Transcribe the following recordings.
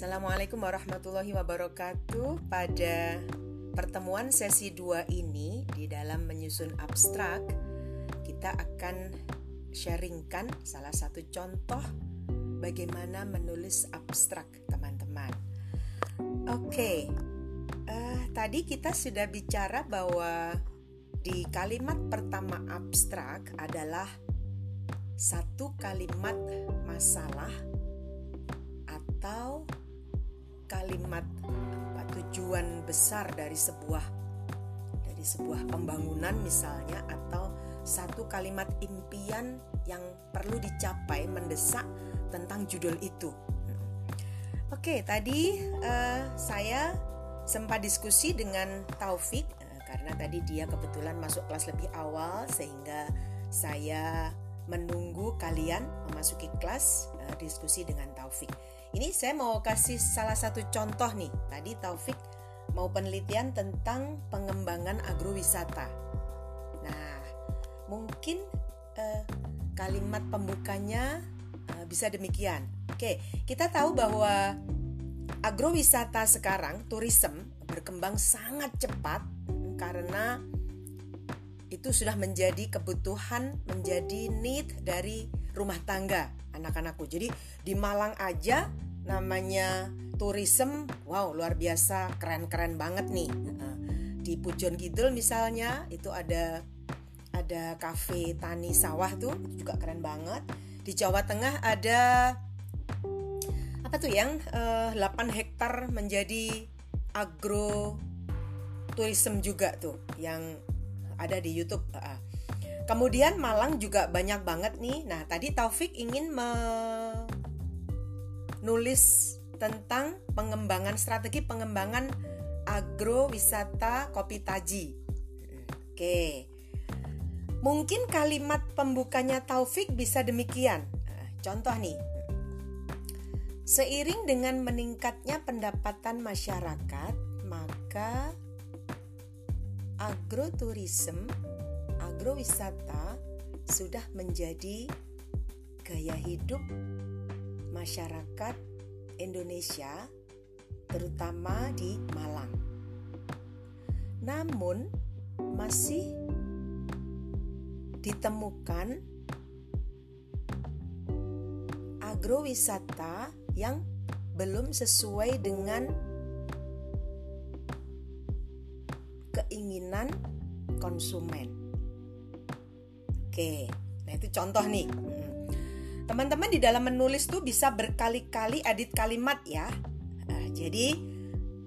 Assalamualaikum warahmatullahi wabarakatuh. Pada pertemuan sesi 2 ini di dalam menyusun abstrak, kita akan sharingkan salah satu contoh bagaimana menulis abstrak, teman-teman. Oke, uh, tadi kita sudah bicara bahwa di kalimat pertama abstrak adalah satu kalimat masalah atau kalimat apa tujuan besar dari sebuah dari sebuah pembangunan misalnya atau satu kalimat impian yang perlu dicapai mendesak tentang judul itu. Oke, tadi uh, saya sempat diskusi dengan Taufik uh, karena tadi dia kebetulan masuk kelas lebih awal sehingga saya menunggu kalian memasuki kelas uh, diskusi dengan Taufik. Ini saya mau kasih salah satu contoh nih. Tadi Taufik mau penelitian tentang pengembangan agrowisata. Nah, mungkin eh, kalimat pembukanya eh, bisa demikian. Oke, kita tahu bahwa agrowisata sekarang, tourism berkembang sangat cepat karena itu sudah menjadi kebutuhan, menjadi need dari rumah tangga anak-anakku. Jadi di Malang aja namanya tourism, wow luar biasa, keren-keren banget nih. Di Pujon Kidul misalnya itu ada ada kafe tani sawah tuh juga keren banget. Di Jawa Tengah ada apa tuh yang eh, 8 hektar menjadi agro tourism juga tuh yang ada di YouTube. Kemudian Malang juga banyak banget nih. Nah, tadi Taufik ingin menulis tentang pengembangan strategi pengembangan agrowisata kopi taji. Oke. Mungkin kalimat pembukanya Taufik bisa demikian. Contoh nih. Seiring dengan meningkatnya pendapatan masyarakat, maka agroturism agrowisata sudah menjadi gaya hidup masyarakat Indonesia, terutama di Malang. Namun, masih ditemukan agrowisata yang belum sesuai dengan keinginan konsumen. Oke, nah itu contoh nih. Hmm. Teman-teman di dalam menulis tuh bisa berkali-kali edit kalimat ya. Nah, jadi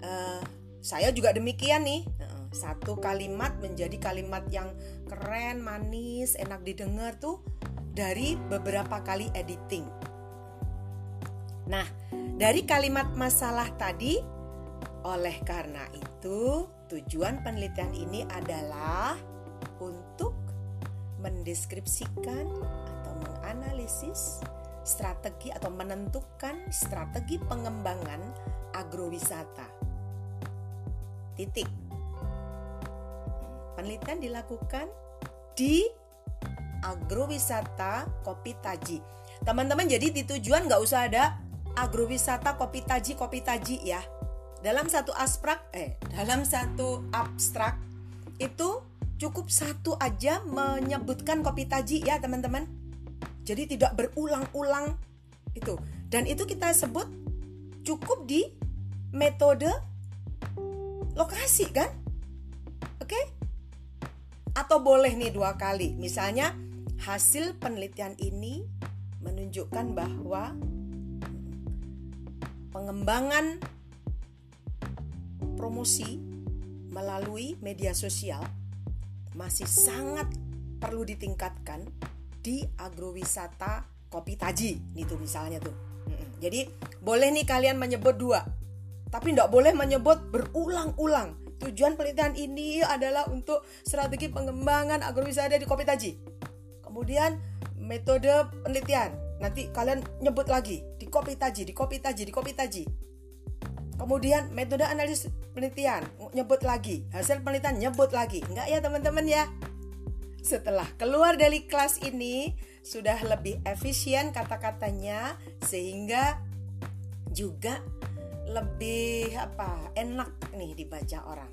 uh, saya juga demikian nih. satu kalimat menjadi kalimat yang keren, manis, enak didengar tuh dari beberapa kali editing. Nah, dari kalimat masalah tadi, oleh karena itu tujuan penelitian ini adalah untuk mendeskripsikan atau menganalisis strategi atau menentukan strategi pengembangan agrowisata. Titik. Penelitian dilakukan di agrowisata kopi taji. Teman-teman jadi di tujuan nggak usah ada agrowisata kopi taji kopi taji ya. Dalam satu abstrak eh dalam satu abstrak itu cukup satu aja menyebutkan kopi taji ya teman-teman. Jadi tidak berulang-ulang itu. Dan itu kita sebut cukup di metode lokasi kan? Oke? Atau boleh nih dua kali. Misalnya hasil penelitian ini menunjukkan bahwa pengembangan promosi melalui media sosial masih sangat perlu ditingkatkan di agrowisata kopi taji gitu misalnya tuh. Jadi boleh nih kalian menyebut dua, tapi tidak boleh menyebut berulang-ulang. Tujuan penelitian ini adalah untuk strategi pengembangan agrowisata di kopi taji. Kemudian metode penelitian, nanti kalian nyebut lagi di kopi taji, di kopi taji, di kopi taji. Kemudian metode analisis penelitian nyebut lagi, hasil penelitian nyebut lagi. Enggak ya teman-teman ya? Setelah keluar dari kelas ini sudah lebih efisien kata-katanya sehingga juga lebih apa enak nih dibaca orang.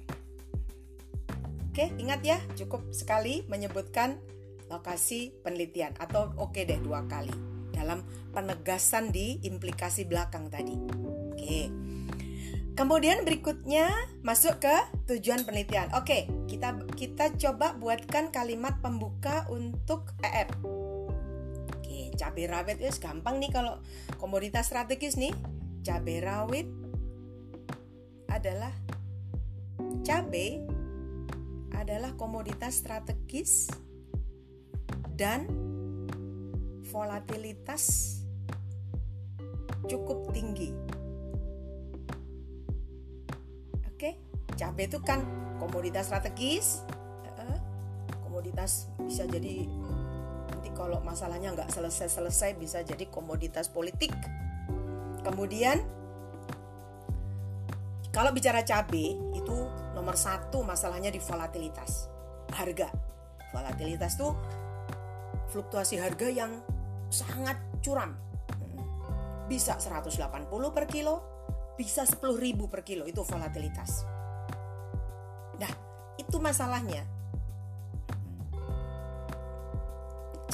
Oke, ingat ya, cukup sekali menyebutkan lokasi penelitian atau oke deh dua kali dalam penegasan di implikasi belakang tadi. Oke. Kemudian berikutnya masuk ke tujuan penelitian. Oke, kita kita coba buatkan kalimat pembuka untuk EF. Oke, cabai rawit itu gampang nih kalau komoditas strategis nih. Cabai rawit adalah cabai adalah komoditas strategis dan volatilitas cukup tinggi. Cabai itu kan komoditas strategis, komoditas bisa jadi nanti kalau masalahnya nggak selesai-selesai bisa jadi komoditas politik. Kemudian kalau bicara cabai itu nomor satu masalahnya di volatilitas harga. Volatilitas tuh fluktuasi harga yang sangat curam. Bisa 180 per kilo, bisa 10 ribu per kilo, itu volatilitas. Itu masalahnya.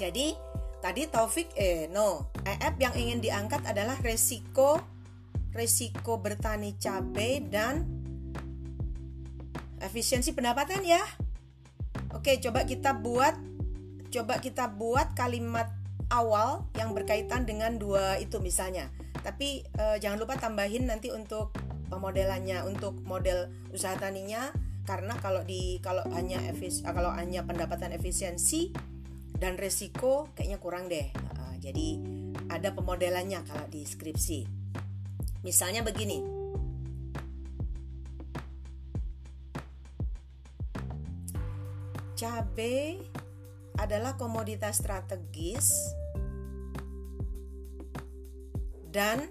Jadi, tadi Taufik, eh no, EF yang ingin diangkat adalah resiko resiko bertani cabai dan efisiensi pendapatan ya. Oke, coba kita buat coba kita buat kalimat awal yang berkaitan dengan dua itu misalnya. Tapi eh, jangan lupa tambahin nanti untuk pemodelannya untuk model usaha taninya karena kalau di kalau hanya efis eh, kalau hanya pendapatan efisiensi dan resiko kayaknya kurang deh. Jadi ada pemodelannya kalau di skripsi. Misalnya begini. Cabai adalah komoditas strategis dan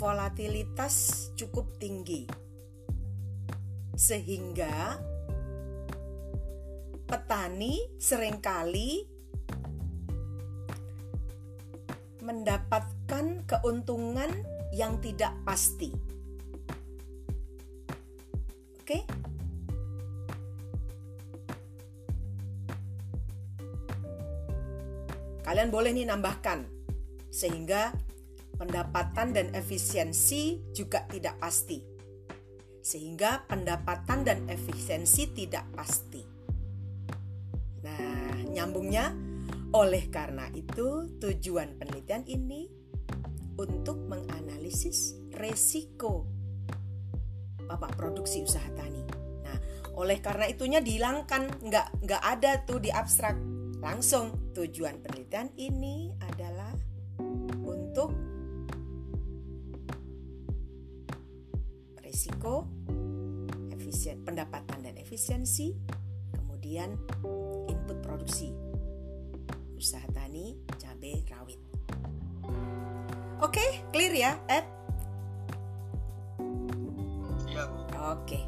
volatilitas cukup tinggi. Sehingga petani sering kali mendapatkan keuntungan yang tidak pasti. Oke? Kalian boleh nih nambahkan sehingga pendapatan dan efisiensi juga tidak pasti. Sehingga pendapatan dan efisiensi tidak pasti. Nah, nyambungnya oleh karena itu tujuan penelitian ini untuk menganalisis resiko bapak produksi usaha tani. Nah, oleh karena itunya dihilangkan, nggak nggak ada tuh di abstrak Langsung tujuan penelitian ini adalah untuk risiko, efisien, pendapatan dan efisiensi, kemudian input produksi usaha tani cabai rawit. Oke, clear ya, Ed? Iya, Oke.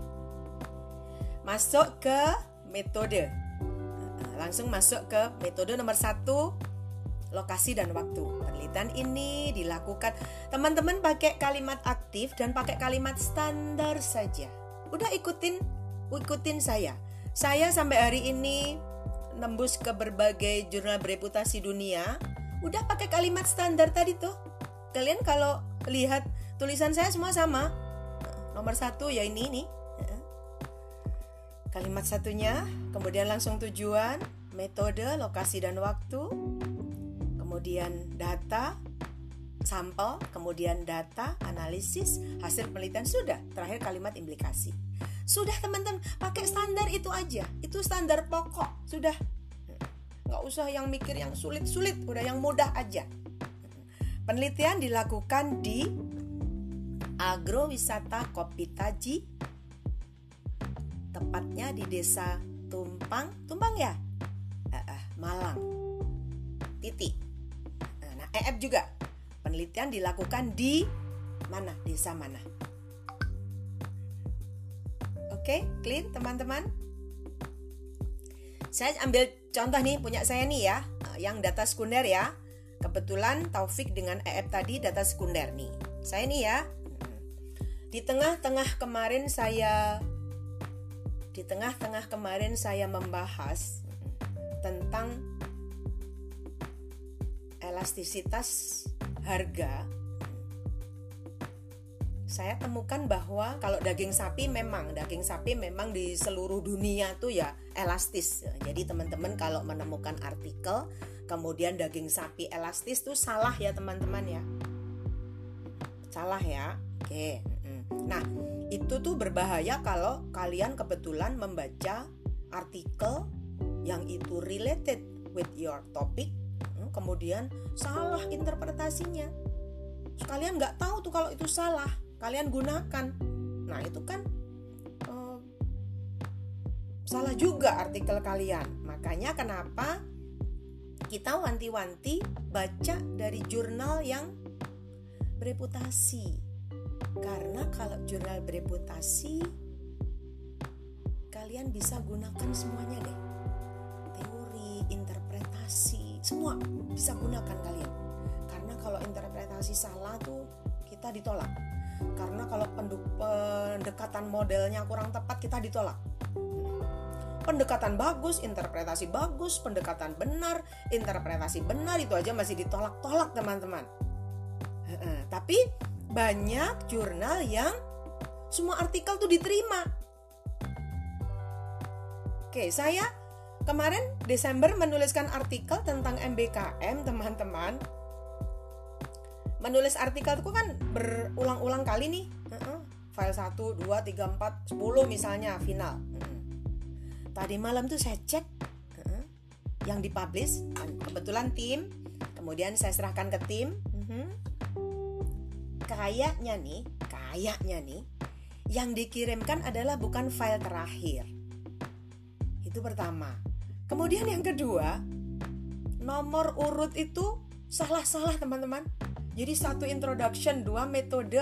Masuk ke metode langsung masuk ke metode nomor satu lokasi dan waktu. Penelitian ini dilakukan teman-teman pakai kalimat aktif dan pakai kalimat standar saja. Udah ikutin ikutin saya. Saya sampai hari ini nembus ke berbagai jurnal bereputasi dunia, udah pakai kalimat standar tadi tuh. Kalian kalau lihat tulisan saya semua sama. Nomor satu ya ini nih Kalimat satunya, kemudian langsung tujuan, metode, lokasi dan waktu, kemudian data, sampel, kemudian data, analisis, hasil penelitian sudah. Terakhir kalimat implikasi. Sudah teman-teman, pakai standar itu aja. Itu standar pokok, sudah. Nggak usah yang mikir yang sulit-sulit, udah yang mudah aja. Penelitian dilakukan di agrowisata Kopitaji tepatnya di desa Tumpang, Tumpang ya? Uh, uh, Malang. Titik. Nah, EF juga. Penelitian dilakukan di mana? Desa mana? Oke, clean teman-teman? Saya ambil contoh nih punya saya nih ya, yang data sekunder ya. Kebetulan Taufik dengan EF tadi data sekunder nih. Saya nih ya. Di tengah-tengah kemarin saya di tengah-tengah kemarin saya membahas tentang elastisitas harga saya temukan bahwa kalau daging sapi memang daging sapi memang di seluruh dunia tuh ya elastis. Jadi teman-teman kalau menemukan artikel kemudian daging sapi elastis tuh salah ya teman-teman ya. Salah ya. Oke. Nah, itu tuh berbahaya kalau kalian kebetulan membaca artikel yang itu related with your topic kemudian salah interpretasinya. Kalian nggak tahu tuh kalau itu salah kalian gunakan. Nah itu kan uh, salah juga artikel kalian. Makanya kenapa kita wanti-wanti baca dari jurnal yang bereputasi? Karena kalau jurnal bereputasi kalian bisa gunakan semuanya deh. Teori interpretasi semua bisa gunakan kalian karena kalau interpretasi salah tuh kita ditolak karena kalau pendekatan modelnya kurang tepat kita ditolak pendekatan bagus, interpretasi bagus, pendekatan benar, interpretasi benar itu aja masih ditolak-tolak teman-teman. Tapi banyak jurnal yang semua artikel tuh diterima. Oke, saya kemarin Desember menuliskan artikel tentang MBKM teman-teman. Menulis artikel itu kan berulang-ulang kali nih. File 1, 2, 3, 4, 10 misalnya final. Tadi malam tuh saya cek yang dipublish kebetulan tim. Kemudian saya serahkan ke tim uh-huh. kayaknya nih kayaknya nih yang dikirimkan adalah bukan file terakhir. Itu pertama kemudian yang kedua nomor urut itu salah-salah teman-teman jadi satu introduction, dua metode,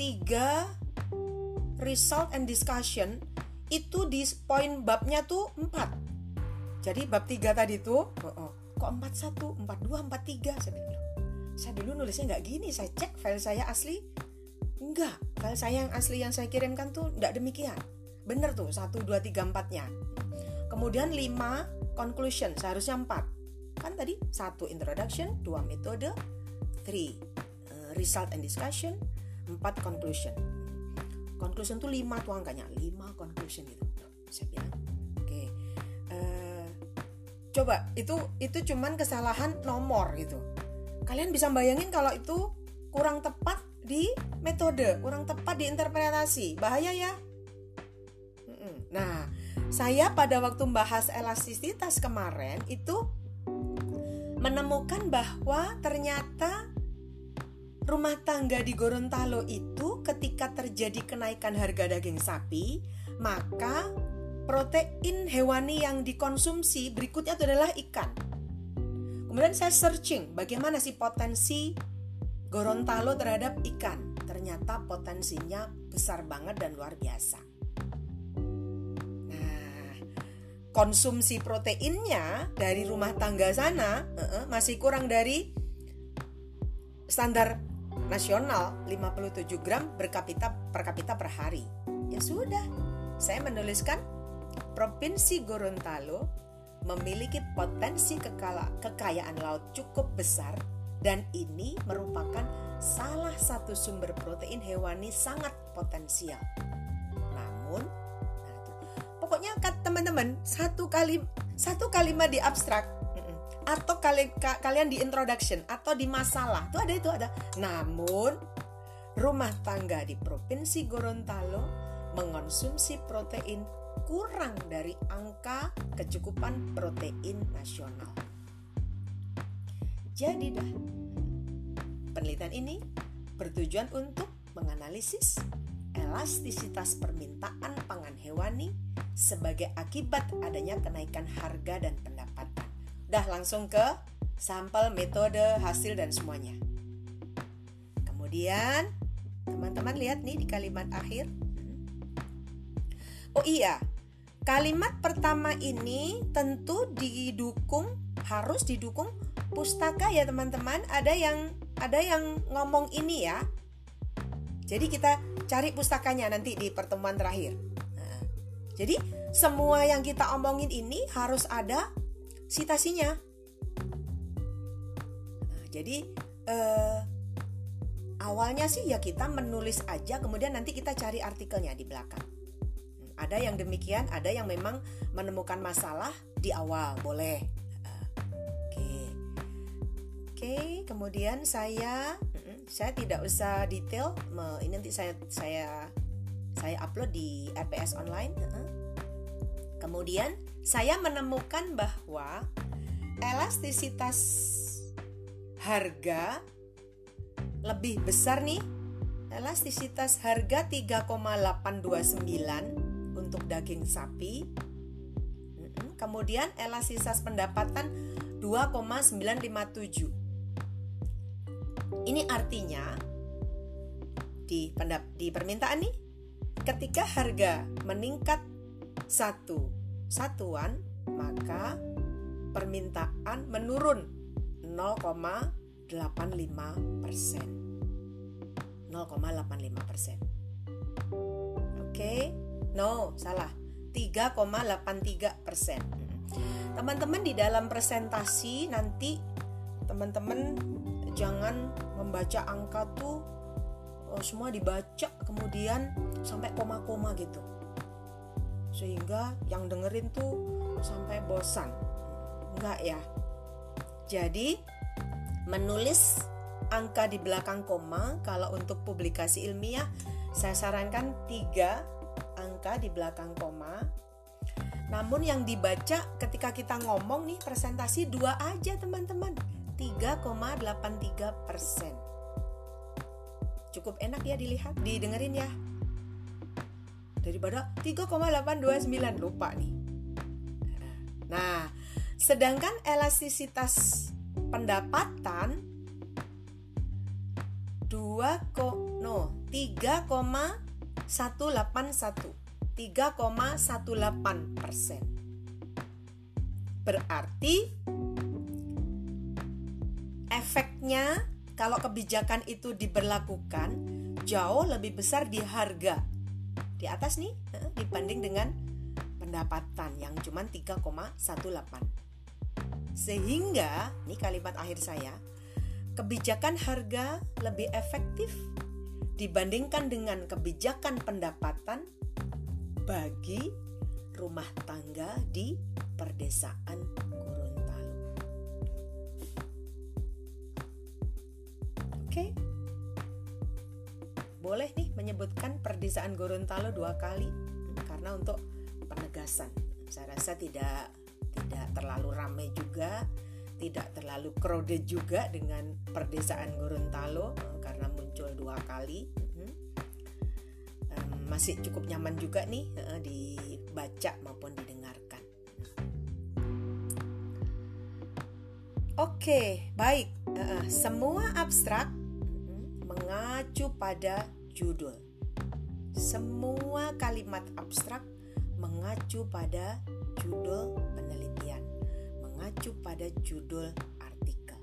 tiga result and discussion itu di poin babnya tuh empat. Jadi bab tiga tadi tuh, oh, oh, kok empat satu, empat dua, empat tiga. Saya bilang, saya dulu nulisnya nggak gini. Saya cek file saya asli, enggak. File saya yang asli yang saya kirimkan tuh nggak demikian. Bener tuh satu dua tiga empatnya. Kemudian lima conclusion seharusnya empat. Kan tadi satu introduction, dua metode, three uh, result and discussion, empat conclusion. Conclusion tuh lima tuh angkanya, lima conclusion gitu. Saya bilang, oke, okay. uh, eh, coba itu itu cuman kesalahan nomor gitu. Kalian bisa bayangin kalau itu kurang tepat di metode, kurang tepat di interpretasi, bahaya ya. Nah, saya pada waktu membahas elastisitas kemarin itu menemukan bahwa ternyata rumah tangga di Gorontalo itu ketika terjadi kenaikan harga daging sapi, maka protein hewani yang dikonsumsi berikutnya itu adalah ikan. Kemudian saya searching bagaimana sih potensi Gorontalo terhadap ikan. Ternyata potensinya besar banget dan luar biasa. Konsumsi proteinnya dari rumah tangga sana uh -uh, masih kurang dari standar nasional 57 gram per kapita per kapita per hari. Ya sudah, saya menuliskan Provinsi Gorontalo memiliki potensi kekala, kekayaan laut cukup besar dan ini merupakan salah satu sumber protein hewani sangat potensial. Namun, pokoknya teman-teman satu kali satu kalimat di abstrak atau kali, ka, kalian di introduction atau di masalah tuh ada itu ada. Namun rumah tangga di provinsi Gorontalo mengonsumsi protein kurang dari angka kecukupan protein nasional. Jadi dah penelitian ini bertujuan untuk menganalisis elastisitas permintaan pangan hewani sebagai akibat adanya kenaikan harga dan pendapatan Dah langsung ke sampel, metode, hasil dan semuanya. Kemudian teman-teman lihat nih di kalimat akhir. Oh iya, kalimat pertama ini tentu didukung harus didukung pustaka ya teman-teman. Ada yang ada yang ngomong ini ya. Jadi kita cari pustakanya nanti di pertemuan terakhir. Nah, jadi semua yang kita omongin ini harus ada citasinya. Nah, jadi eh, awalnya sih ya kita menulis aja, kemudian nanti kita cari artikelnya di belakang. Hmm, ada yang demikian, ada yang memang menemukan masalah di awal, boleh. Oke, oke. Kemudian saya saya tidak usah detail ini nanti saya saya saya upload di RPS online kemudian saya menemukan bahwa elastisitas harga lebih besar nih. Elastisitas harga 3,829 untuk daging sapi. Kemudian elastisitas pendapatan 2,957 ini artinya di pendap di permintaan nih ketika harga meningkat satu satuan maka permintaan menurun 0,85 persen. 0,85 persen. Oke? No salah. 3,83 persen. Teman-teman di dalam presentasi nanti teman-teman jangan membaca angka tuh oh, semua dibaca kemudian sampai koma-koma gitu. Sehingga yang dengerin tuh sampai bosan. Enggak ya? Jadi menulis angka di belakang koma kalau untuk publikasi ilmiah saya sarankan tiga angka di belakang koma. Namun yang dibaca ketika kita ngomong nih presentasi dua aja teman-teman 3,83 persen. Cukup enak ya dilihat, didengerin ya. Daripada 3,829 lupa nih. Nah, sedangkan elastisitas pendapatan 2 no 3,181 3,18 persen. Berarti efeknya kalau kebijakan itu diberlakukan jauh lebih besar di harga di atas nih eh, dibanding dengan pendapatan yang cuma 3,18 sehingga ini kalimat akhir saya kebijakan harga lebih efektif dibandingkan dengan kebijakan pendapatan bagi rumah tangga di perdesaan Oke. Boleh nih menyebutkan perdesaan Gorontalo dua kali karena untuk penegasan. Saya rasa tidak tidak terlalu ramai juga, tidak terlalu crowded juga dengan perdesaan Gorontalo eh, karena muncul dua kali. masih cukup nyaman juga nih eh, dibaca maupun didengarkan. Oke, baik. semua abstrak mengacu pada judul. Semua kalimat abstrak mengacu pada judul penelitian, mengacu pada judul artikel.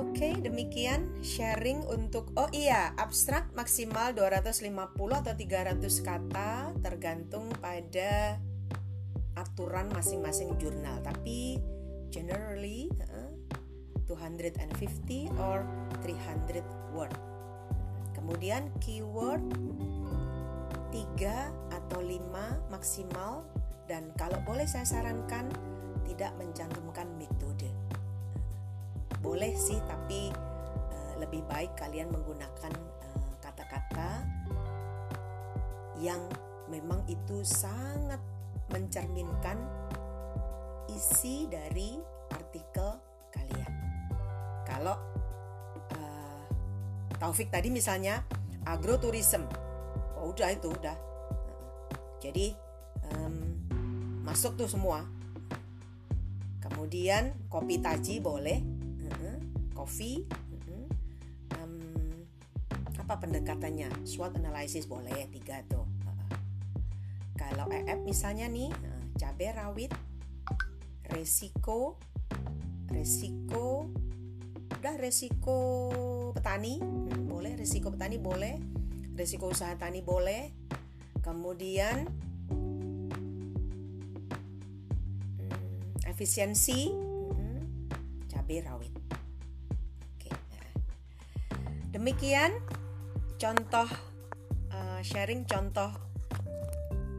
Oke, demikian sharing untuk oh iya, abstrak maksimal 250 atau 300 kata tergantung pada aturan masing-masing jurnal. Tapi generally 250 or 300 word. Kemudian keyword 3 atau 5 maksimal dan kalau boleh saya sarankan tidak mencantumkan metode. Boleh sih tapi uh, lebih baik kalian menggunakan eh, kata-kata uh, yang memang itu sangat mencerminkan isi dari artikel kalau uh, Taufik tadi misalnya agroturism. Oh udah itu udah. Jadi um, masuk tuh semua. Kemudian kopi taji boleh. Kopi um, apa pendekatannya? SWOT analysis boleh tiga tuh. Uh, kalau EF misalnya nih cabai rawit resiko resiko udah resiko petani hmm, boleh resiko petani boleh. Resiko usaha tani boleh. Kemudian hmm, efisiensi hmm, cabai rawit. Oke. Demikian contoh uh, sharing contoh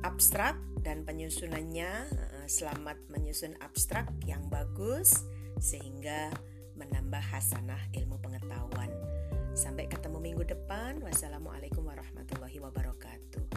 abstrak dan penyusunannya. Uh, selamat menyusun abstrak yang bagus sehingga menambah hasanah ilmu pengetahuan. Sampai ketemu minggu depan. Wassalamualaikum warahmatullahi wabarakatuh.